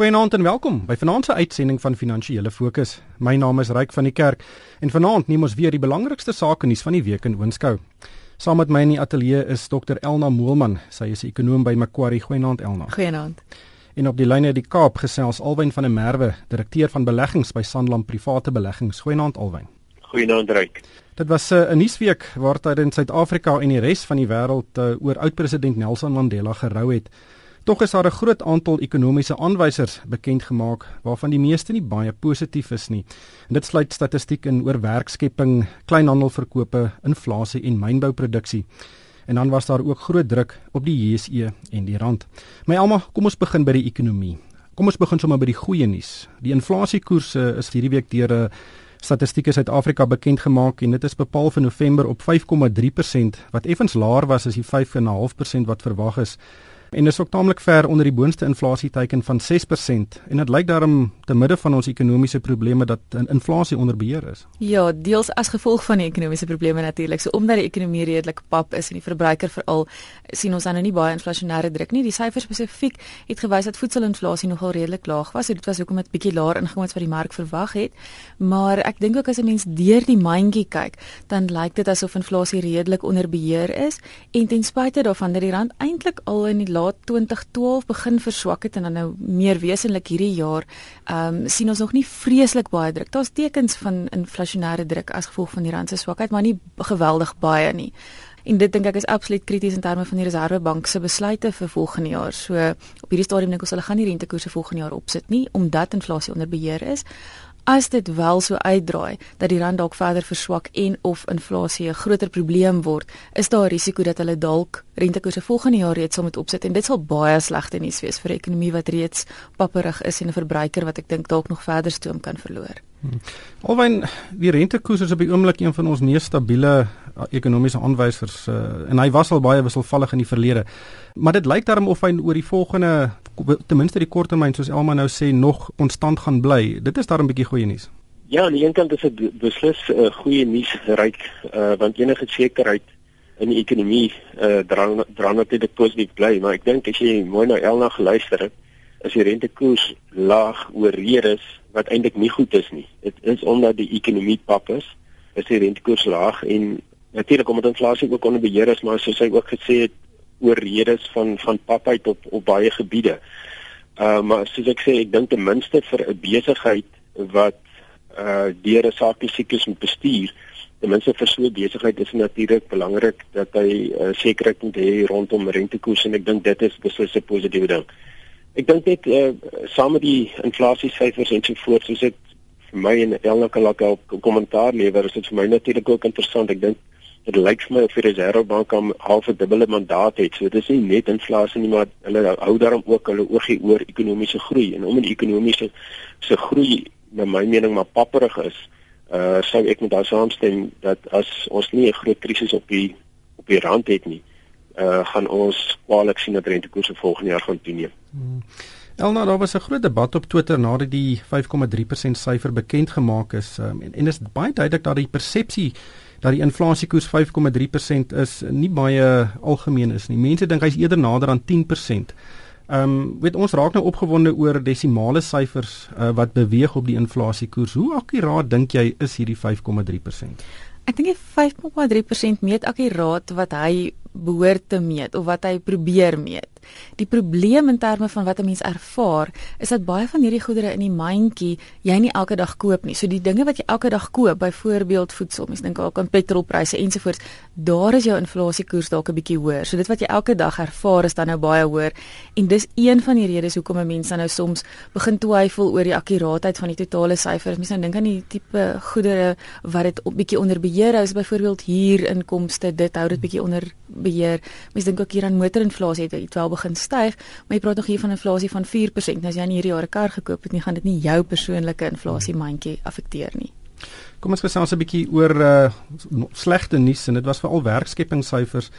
Goeienaand en welkom by vanaand se uitsending van Finansiële Fokus. My naam is Ryk van die Kerk en vanaand neem ons weer die belangrikste sake nuus van die week in oënskou. Saam met my in die ateljee is Dr Elna Moelman. Sy is 'n ekonoom by Macquarie. Goeienaand Elna. Goeienaand. En op die lyn uit die Kaap gesels Alwyn van der Merwe, direkteur van beleggings by Sanlam Private Beleggings. Goeienaand Alwyn. Goeienaand Ryk. Dit was eh, 'n uh, nuusweek waar tydens Suid-Afrika en die res van die wêreld uh, oor oud-president Nelson Mandela gerou het. Tog is daar 'n groot aantal ekonomiese aanwysers bekend gemaak waarvan die meeste nie baie positief is nie. En dit sluit statistiek in oor werkskepping, kleinhandelverkope, inflasie en mynbouproduksie. En dan was daar ook groot druk op die JSE en die rand. My Alma, kom ons begin by die ekonomie. Kom ons begin sommer by die goeie nuus. Die inflasiekoerse is hierdie week deur 'n Statistiek Suid-Afrika bekend gemaak en dit is bepaal vir November op 5,3% wat effens laer was as die 5,5% wat verwag is en is ook taamlik ver onder die boonste inflasieteiken van 6% en dit lyk daarom te midde van ons ekonomiese probleme dat inflasie onder beheer is. Ja, deels as gevolg van die ekonomiese probleme natuurlik. So omdat die ekonomie redelik pap is en die verbruiker veral sien ons dan nou nie baie inflasionêre druk nie. Die syfers spesifiek het gewys dat voedselinflasie nogal redelik laag was. So dit was hoekom dit bietjie laer ingekom het wat die mark verwag het. Maar ek dink ook as 'n mens deur die mandjie kyk, dan lyk dit asof inflasie redelik onder beheer is en ten spyte daarvan dat die rand eintlik al in die laat 2012 begin verswak het en dan nou meer wesentlik hierdie jaar, ehm um, sien ons nog nie vreeslik baie druk. Daar's tekens van inflasionêre druk as gevolg van die rand se swakheid, maar nie geweldig baie nie. En dit dink ek is absoluut krities in terme van die Reserwebank se besluite vir volgende jaar. So op hierdie stadium dink ons hulle gaan nie rentekoerse volgende jaar opsit nie omdat inflasie onder beheer is as dit wel so uitdraai dat die rand dalk verder verswak en of inflasie 'n groter probleem word, is daar 'n risiko dat hulle dalk rentekoerse volgende jaar reeds sal moet opsit en dit sal baie slegte nuus wees vir 'n ekonomie wat reeds papperig is en 'n verbruiker wat ek dink dalk nog verder stoom kan verloor. Hmm. Alwen die rentekoers is op die oomblik een van ons mees stabiele uh, ekonomiese aanwysers uh, en hy was al baie wisselvallig in die verlede. Maar dit lyk daarom of hy oor die volgende ten minste die korttermyn soos Elma nou sê nog konstant gaan bly. Dit is daarom 'n bietjie goeie nuus. Ja, aan die een kant is dit beslis 'n uh, goeie nuus ryk uh, want enige sekerheid in die ekonomie uh, dra dra natuurlik positief bly, maar ek dink as jy mooi na Elna geluister het, is die rentekoers laag oor redes wat eintlik nie goed is nie. Dit is omdat die ekonomie pap is, is die rentekoers laag en natuurlik omdat inflasie ook onder beheer is, maar soos hy ook gesê het, oor redes van van papheid op op baie gebiede. Uh maar soos ek sê, ek dink ten minste vir 'n besigheid wat uh deur 'n sakesiklus moet bestuur, ten minste vir so 'n besigheid is natuurlik belangrik dat hy uh, sekerheid moet hê rondom rentekoers en ek dink dit is beslis 'n positiewe ding. Ek dink net uh saam met die inflasiesyfers en so voort, soos dit vir my en Elna kan laat 'n kommentaar lewer, is dit vir my natuurlik ook interessant. Ek dink dit lyk vir my of die Reservebank am half 'n dubbele mandaat het. So dit is nie net inflasie nie, maar hulle hou daarom ook hulle oogie oor ekonomiese groei en omdat die ekonomiese se groei na my mening maar papperig is, uh sou ek met daai saamstem dat as ons nie 'n groot krisis op die op die rand het nie, uh gaan ons kwaliek sien dat rentekoerse volgende jaar gaan toeneem. Hmm. Elna, daar was 'n groot debat op Twitter nadat die 5,3% syfer bekend gemaak is um, en en is baie duidelik dat die persepsie dat die inflasiekoers 5,3% is nie baie algemeen is nie. Mense dink hy's eerder nader aan 10%. Ehm um, weet ons raak nou opgewonde oor desimale syfers uh, wat beweeg op die inflasiekoers. Hoe akkuraat dink jy is hierdie 5,3%? Ek dink die 5,3% meet akkuraat wat hy behoort te meet of wat hy probeer meet. Die probleem in terme van wat 'n mens ervaar, is dat baie van hierdie goedere in die mandjie jy nie elke dag koop nie. So die dinge wat jy elke dag koop, byvoorbeeld voedsel, mens dink ook aan petrolpryse ensovoorts, daar is jou inflasiekoers dalk 'n bietjie hoër. So dit wat jy elke dag ervaar is dan nou baie hoër en dis een van die redes hoekom 'n mens dan nou soms begin twyfel oor die akkuraatheid van die totale syfers. Mens nou dink aan die tipe goedere wat dit 'n bietjie onder beheer hou, is byvoorbeeld huurinkomste, dit hou dit bietjie onder beheer. Mens dink ook hier aan motorinflasie het dit wel begin styg, maar jy praat nog hier van inflasie van 4%. Nou as jy in hierdie jaar 'n kar gekoop het, nie gaan dit nie jou persoonlike inflasie mandjie affekteer nie. Kom ons gesels 'n bietjie oor uh slegte nuus en dit was veral werkskepingssyfers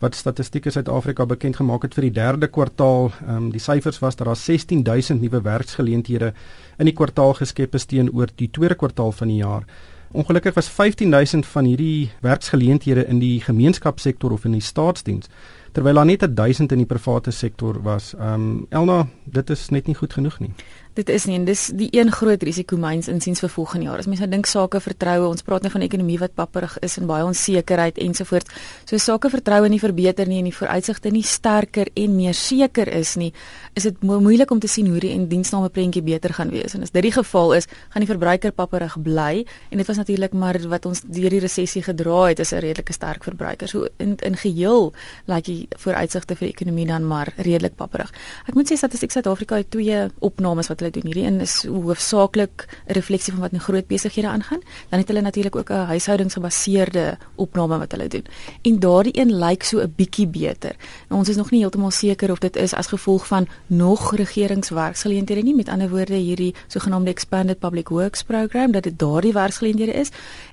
wat Statistiek Suid-Afrika bekend gemaak het vir die derde kwartaal. Ehm um, die syfers was dat daar 16000 nuwe werksgeleenthede in die kwartaal geskep is teenoor die tweede kwartaal van die jaar. Ongelukkig was 15000 van hierdie werksgeleenthede in die gemeenskapssektor of in die staatsdiens. Terwyl daar net 1000 in die private sektor was. Ehm um, Elna, dit is net nie goed genoeg nie. Dit is nie en dis die een groot risiko myns insiens vir volgende jaar. As mense nou dink sake vertroue, ons praat nou van 'n ekonomie wat papperig is en baie onsekerheid ensovoorts. So sake vertroue nie verbeter nie en die vooruitsigte nie sterker en meer seker is nie, is dit mo moeilik om te sien hoe die en diensname prentjie beter gaan wees. En as dit die geval is, gaan die verbruiker papperig bly en dit was natuurlik maar wat ons deur die resessie gedra het, is 'n redelike sterk verbruiker. So in in geheel lyk like die vooruitsigte vir die ekonomie dan maar redelik papperig. Ek moet sê statistiek Suid-Afrika het twee opnames wat hulle doen. Hierdie een is hoofsaaklik 'n refleksie van wat in groot besighede aangaan. Dan het hulle natuurlik ook 'n huishoudingsgebaseerde opname wat hulle doen. En daardie een lyk so 'n bietjie beter. Nou, ons is nog nie heeltemal seker of dit is as gevolg van nog regeringswerksgeleenthede nie, met ander woorde hierdie sogenaamde expanded public works program dat dit daardie werksgeleenthede is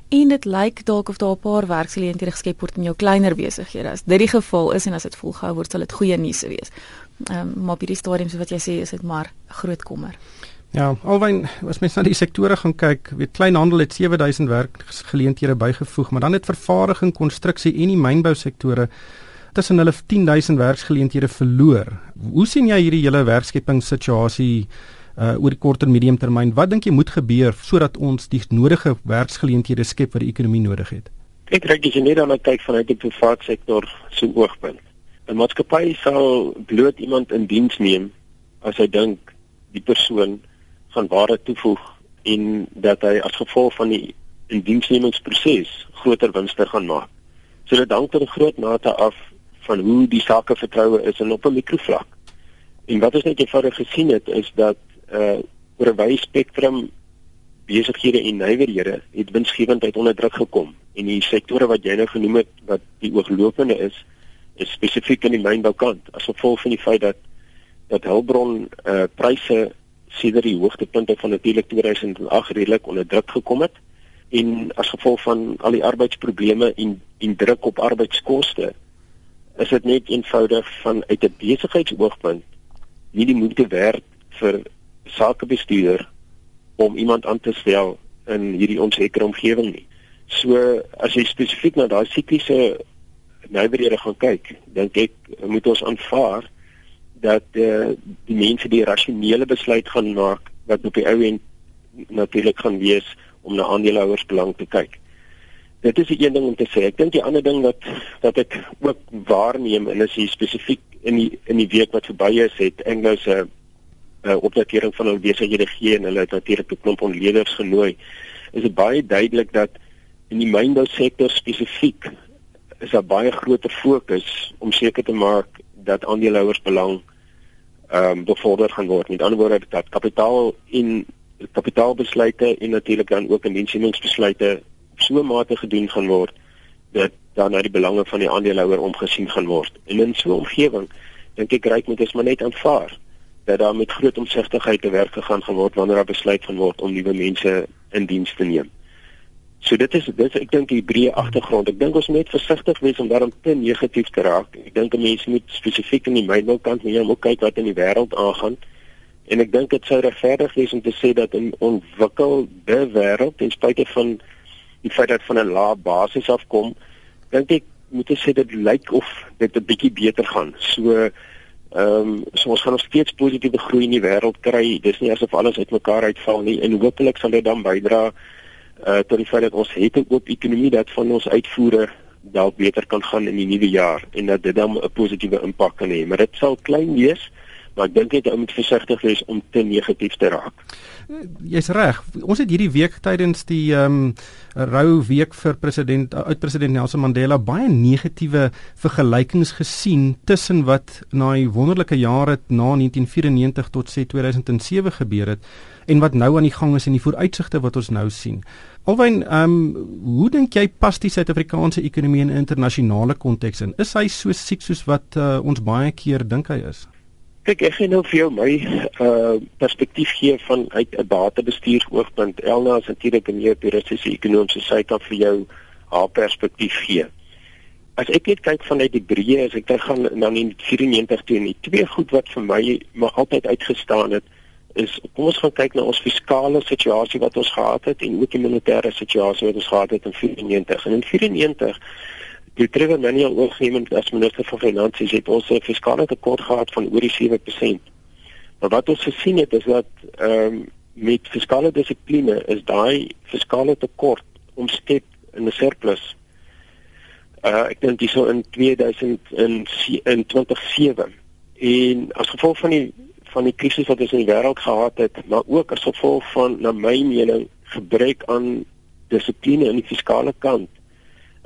en dit lyk dalk of daar 'n paar werksgeleenthede geskep word in jou kleiner besighede. As dit die geval is en as dit volgehou word, sal dit goeie nuus wees. Ehm um, maar op hierdie stadium so wat jy sê is dit maar groot kommer. Ja, alwen as mens na die sektore gaan kyk, weet kleinhandel het 7000 werkgeleenthede bygevoeg, maar dan het vervaardiging, konstruksie en die mynbou sektore tussen hulle 10000 werksgeleenthede verloor. Hoe sien jy hierdie hele werkskepingssituasie uh oor die kort en medium termyn? Wat dink jy moet gebeur sodat ons die nodige werksgeleenthede skep wat die ekonomie nodig het? Ek dink jy net aan kyk vanuit die private sektor se oogpunt. 'n Maatskappy sal bloot iemand in diens neem as hy dink die persoon van waarde toevoeg en dat hy as gevolg van die indiensnemingsproses groter winste gaan maak. So dit hang tot 'n groot mate af van hoe die sake vertroue is en op 'n mikrovlak. En wat ons net eenvoudig gesien het is dat uh oor 'n wye spektrum besighede en nywerhede het winsgewendheid onder druk gekom en die sektore wat jy nou genoem het wat die ooglopende is is spesifiek in die mynboukant as gevolg van die feit dat dat hulpbron uh pryse sedert die hoogtepunte van natuurlik 2008 redelik onder druk gekom het en as gevolg van al die arbeidsprobleme en en druk op arbeidskoste is dit net eenvoudig van uit 'n besigheidsoogpunt nie die moeite werd vir sakebestuurder om iemand aan te stel in hierdie onsekere omgewing nie. So as jy spesifiek na daai sikliese nywerhede gaan kyk, dink ek moet ons aanvaar dat uh, die mense die rasionele besluit gaan maak wat op die ou end natuurlik gaan wees om na aandeelhouers belang te kyk. Dit is 'n een ding om te sê. Ek dink die ander ding wat dat ek ook waarneem en is hier spesifiek in die in die week wat verby is het Anglo se uh, opdatering van hul besighede gee en hulle het natuurlik 'n klomp onleerders genooi. Is baie duidelik dat in die mynbou sektor spesifiek is daar baie groter fokus om seker te maak dat aandeelhouers belang ehm um, bevorder gaan word. Met ander woorde dat kapitaal en kapitaalbesluite en natuurlik dan ook indiensnemingsbesluite op so 'n mate gedoen gaan word dat dan na die belange van die aandeelhouer omgesien gaan word. En in so 'n omgewing dink ek ryk moet ons maar net aanvaar dat daar met groot omsigtigheid te werk gegaan gaan word wanneer daar besluit gaan word om nuwe mense in diens te neem. So dit is dit is ek dink die breë agtergrond. Ek dink ons moet versigtig wees om daarom te negatief te raak. Ek dink 'n mens moet spesifiek in die mynboukant moet jy moet kyk wat in die wêreld aangaan. En ek dink dit sou regverdig wees om te sê dat in ontwikkelde wêreld ten spyte van die feit dat van 'n lae basis afkom, dink ek moet ek sê dit lyk of dit 'n bietjie beter gaan. So ehm um, so ons gaan nog steeds positiewe groei in die wêreld kry. Dis nie asof alles uitmekaar uitval nie en hopelik sal dit dan bydra uh tot die feit dat ons het 'n oop ekonomie dat van ons uitvoere dalk beter kan gaan in die nuwe jaar en dat dit dan 'n positiewe impak kan hê. Maar dit sal klein wees, maar ek dink net ou moet versigtig wees om te negatief te raak. Jy's reg. Ons het hierdie week tydens die ehm um, rou week vir president oud-president Nelson Mandela baie negatiewe vergelykings gesien tussen wat na die wonderlike jare na 1994 tot sê 2007 gebeur het en wat nou aan die gang is en die vooruitsigte wat ons nou sien. Alwyn, ehm um, hoe dink jy pas die Suid-Afrikaanse ekonomie in 'n internasionale konteks in? Is hy so siek soos wat uh, ons baie keer dink hy is? Kyk, ek gaan nou vir jou my uh perspektief gee van uit 'n batebestuursoogpunt. Elna is natuurlik 'n meer puristiese ekonomiese syte vir jou haar perspektief gee. As ek net kyk vanuit die breë, as ek dan gaan na 94 toe en die twee goed wat vir my maar altyd uitgestaan het, is kom ons gaan kyk na ons fiskale situasie wat ons gehad het en ook die militêre situasie wat ons gehad het in 94. En in 94 die Trevor Manuel oorgeneem as minister van finansies het ons 'n fiskale tekort gehad van oor die 7%. Maar wat ons gesien het is dat ehm um, met fiskale dissipline is daai fiskale tekort omskep in 'n surplus. Uh ek dink dis so in 2007 en as gevolg van die van die krisis wat ons in die wêreld gehad het, maar ook as gevolg van na my mening gebrek aan dissipline in die fiskale kant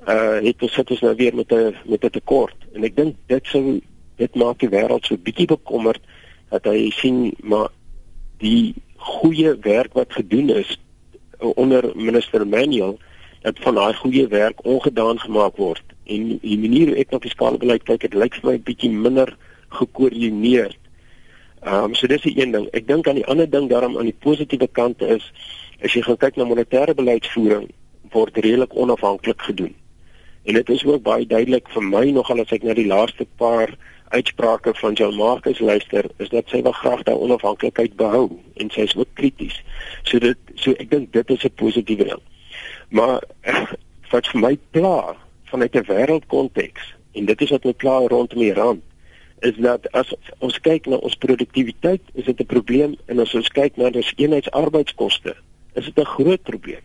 uh het ons sit ons nou weer met 'n met 'n tekort en ek dink dit sou dit maak die wêreld so bietjie bekommerd dat hy sien maar die goeie werk wat gedoen is onder minister Manuel dat van daai goeie werk ongedaan gemaak word en die manier hoe ek na fiskale beleid kyk dit lyk vir my bietjie minder gekoördineer. Ehm um, so dis die een ding. Ek dink aan die ander ding daarom aan die positiewe kante is as jy gaan kyk na monetêre beleidsvoering word redelik onafhanklik gedoen. En dit is ook baie duidelik vir my nogal as ek na die laaste paar uitsprake van John Marcus luister, is dat sy wel graag daai onafhanklikheid behou en sy is ook krities. So dit so ek dink dit is 'n positiewe ding. Maar wat vir my pla vanuit 'n wêreldkonteks en dit is wat my pla rondom Iran is dat as ons kyk na ons produktiwiteit, is dit 'n probleem en as ons kyk na ons eenheidsarbeidskoste, is dit 'n groot probleem.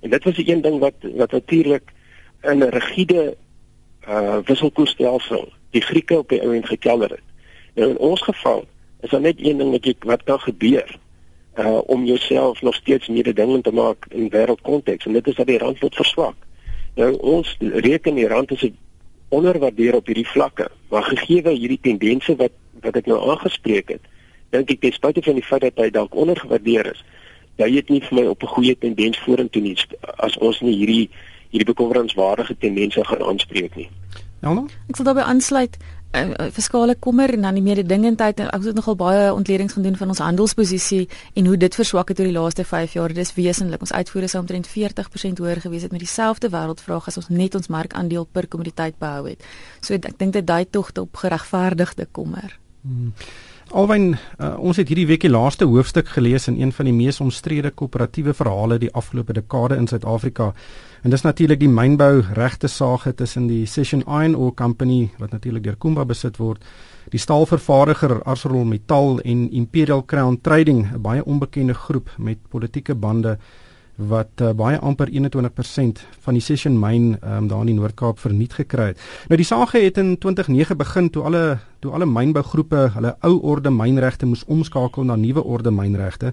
En dit was die een ding wat wat natuurlik in 'n rigiede uh wisselkoersstelsel die Grieke op die oomblik gekelder het. Nou in ons geval is daar net een ding wat jy wat kan gebeur uh om jouself nog steeds mededingend te maak in wêreldkonteks en dit is dat die rand word verswak. Nou ons reken die rand is onderwaardeer op hierdie vlakke, maar gegee hierdie tendense wat wat ek nou aangespreek het, dink ek ten spyte van die feit dat hy dalk ondergewaardeer is, jy het nie vir my op 'n goeie tendens vorentoe nie as ons nie hierdie hierdie bekommerenswaardige tendense gaan aanspreek nie. Elna? Ek sal daarbey aansluit uh, fiskale kommer en dan die mededingendheid en ek het nogal baie ontledings gedoen van ons handelsposisie en hoe dit verswak het oor die laaste 5 jaar. Dit is wesentlik. Ons uitvoere sou omtrent 40% hoër gewees het met dieselfde wêreldvraag as ons net ons markandeel per kommoditeit behou het. So ek dink dit dui tog op geregverdigde kommer. Hmm. Alwyn, uh, ons het hierdie week die laaste hoofstuk gelees in een van die mees omstrede koöperatiewe verhale die afgelope dekade in Suid-Afrika. En dis natuurlik die mynbou regte saak tussen die Session Iron Ore Company wat natuurlik deur Kumba besit word, die staalvervaardiger ArcelorMittal en Imperial Crown Trading, 'n baie onbekende groep met politieke bande wat uh, baie amper 21% van die Session myn um, daar in die Noord-Kaap verniet gekry het. Nou die saak het in 2009 begin toe alle toe alle mynbougroepe hulle ou orde mynregte moes omskakel na nuwe orde mynregte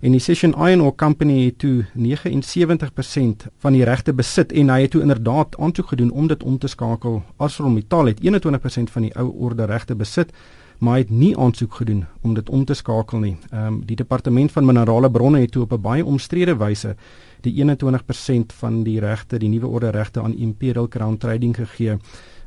en die Session Iron Ore Company het toe 79% van die regte besit en hy het toe inderdaad aansoek gedoen om dit om te skakel. ArcelorMittal het 21% van die ou orde regte besit maar hy het nie aansoek gedoen om dit om te skakel nie. Ehm um, die departement van minerale bronne het toe op 'n baie omstrede wyse die 21% van die regte, die nuwe orde regte aan Imperial Crown Trading gegee.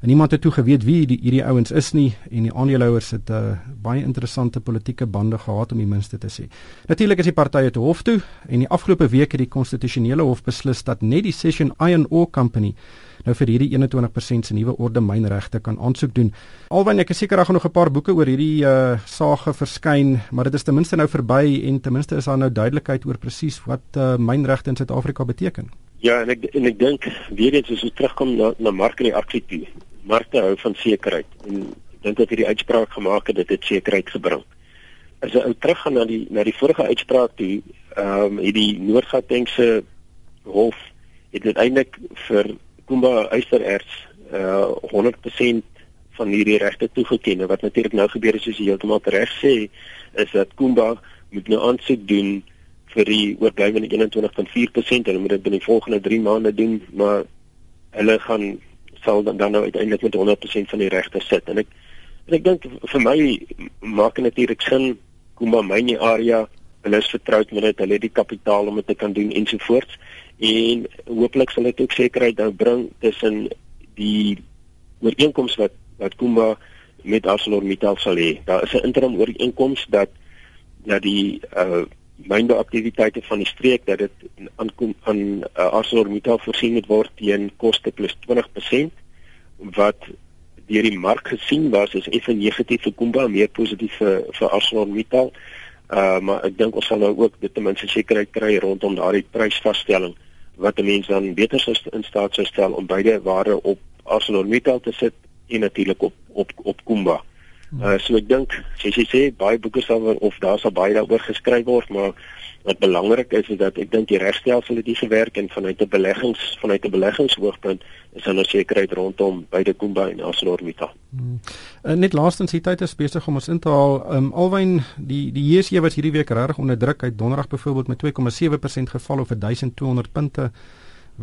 En niemand het toe geweet wie die, hierdie ouens is nie en die aandeelhouers het 'n uh, baie interessante politieke bande gehad om die minste te sê. Natuurlik is die partye te hof toe en die afgelope week het die konstitusionele hof beslis dat net die Session Iron Ore Company nou vir hierdie 21% se nuwe orde mynregte kan aansoek doen. Alwen ek is seker daar gaan nog 'n paar boeke oor hierdie uh sage verskyn, maar dit is ten minste nou verby en ten minste is daar nou duidelikheid oor presies wat uh mynregte in Suid-Afrika beteken. Ja, en ek en ek dink weer eens as ons terugkom na na markreaksie toe. Markte hou van sekerheid en ek dink dat hierdie uitspraak gemaak het dit het sekerheid gebring. As jy teruggaan na die na die vorige uitspraak toe, ehm um, het die Noord-Gautengse hof het uiteindelik vir Kumba Eystererts uh 100% van hierdie regte toegeken. Wat natuurlik nou gebeur is soos jy heeltemal reg sê, is dat Kumba moet nou aansoek doen vir die oorblywende 21.4% en hulle moet dit binne die volgende 3 maande doen, maar hulle gaan sal dan, dan nou uiteindelik met 100% van die regte sit. En ek en ek dink vir my maak dit natuurlik sin Kumba myne area hulle is vertroud met dit, hulle het die kapitaal om dit te kan doen ensovoorts en hooplik sal dit ook sekerheid nou bring tussen die ooreenkoms wat wat Kumba met ArcelorMittal sal hê. Daar is 'n interim ooreenkoms dat dat die uh mynbou aktiwiteite van die streek dat dit aan aan uh, ArcelorMittal voorsien moet word teen koste plus 20% wat deur die mark gesien was is effe negatief vir Kumba, meer positief vir vir ArcelorMittal. Uh maar ek dink ons sal nou ook dit ten minste sekerheid kry rondom daardie prysvasstelling wat 'n mens dan beter sou in staat sou stel om beide ware op ArcelorMittal te sit en natuurlik op op op Kumba. Uh, so ek dink, soos jy sê, baie boeke sal of daar sal baie daaroor geskryf word, maar wat belangrik is is dat ek dink die regstelsel het hier gewerk en vanuit 'n beleggings vanuit 'n beleggingshoogpunt is hulle sekerheid rondom beide Kumba en ArcelorMittal. Hmm. Uh, net laastens hier tyd is besig om ons in te haal. Um, Alwyn die die JSE was hierdie week regtig onder druk. Hy het donderdag byvoorbeeld met 2,7% geval of 1200 punte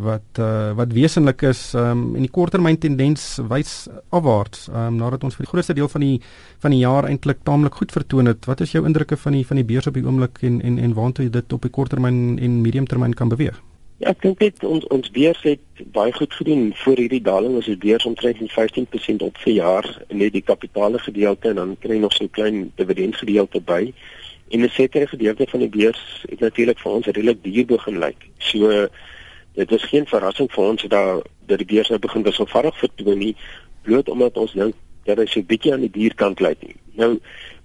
wat uh, wat wesenlik is um, en die korttermyn tendens wys afwaarts um, nadat ons vir die grootste deel van die van die jaar eintlik taamlik goed vertoon het. Wat is jou indrukke van die van die beurs op die oomblik en en en waartoe dit op die korttermyn en mediumtermyn kan beweeg? Ja, ek dink dit ons ons beurs het baie goed gedoen voor hierdie daling. Ons het beurs omtrent 15% op vir jaar net die kapitale gedeelte en dan kry jy nog so 'n klein dividendgedeelte by. En 'n sekere gedeelte van die beurs het natuurlik vir ons redelik duur begin lyk. So dit is geen verrassing vir ons dat dat die beurs nou begin wisselvallig vertoon nie bloot omdat ons dink dat dit so bietjie aan die dierkant lê nie. Nou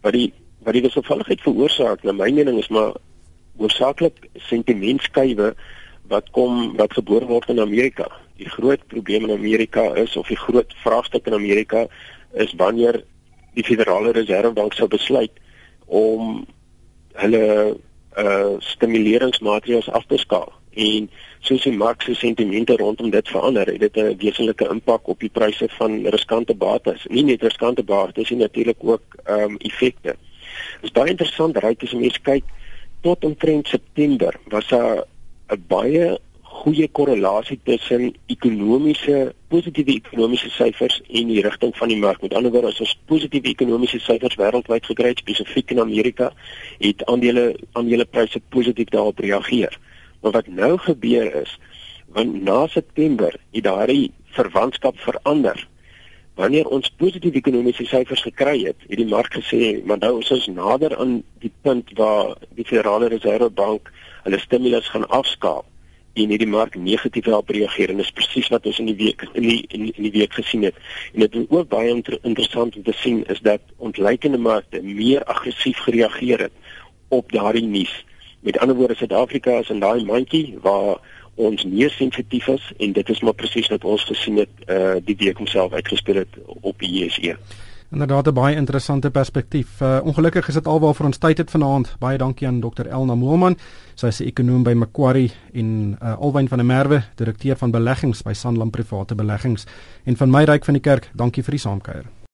wat die wat die wisselvalligheid veroorsaak na my mening is maar hoofsaaklik sentimentskuive wat kom wat gebore word in Amerika. Die groot probleem in Amerika is of die groot vraagstuk in Amerika is wanneer die Federale Reservebank sou besluit om hulle uh stimuleringsmaatreëls af te skaal en soos die mark se sentimente rondom dit verander, het dit 'n wesenlike impak op die pryse van riskante bates. Nie net riskante bates nie, natuurlik ook ehm um, effekte. Dit is baie interessant, ryk as mens kyk tot omtrent September was daar 'n baie goeie korrelasie tussen ekonomiese positiewe ekonomiese syfers en die rigting van die mark. Met ander woorde, as ons positiewe ekonomiese syfers wêreldwyd gekry het, spesifiek in Amerika, het aandele aandelepryse positief daarop reageer. Maar wat nou gebeur is, want na September het daardie verwantskap verander. Wanneer ons positiewe ekonomiese syfers gekry het, het die mark gesê, maar nou is ons nader aan die punt waar die Federale Reservebank hulle stimulus gaan afskaal en hierdie mark negatief help reageer en dis presies wat ons in die week in die in, in die week gesien het. En dit is ook baie inter, interessant om te sien is dat ontlikeende markte meer aggressief gereageer het op daardie nuus. Met ander woorde Suid-Afrika is in daai mandjie waar ons meer sensitief is en dit is maar presies wat ons gesien het uh die week homself uitgespeel het op die JSE. Inderdaad 'n baie interessante perspektief. Uh, ongelukkig is dit alwaar vir ons tyd het vanaand. Baie dankie aan Dr. Elna Moelman. Sy is 'n ekonom by Macquarie en uh, Alwyn van der Merwe, direkteur van beleggings by Sanlam Private Beleggings. En van my ryk van die kerk, dankie vir die saamkuier.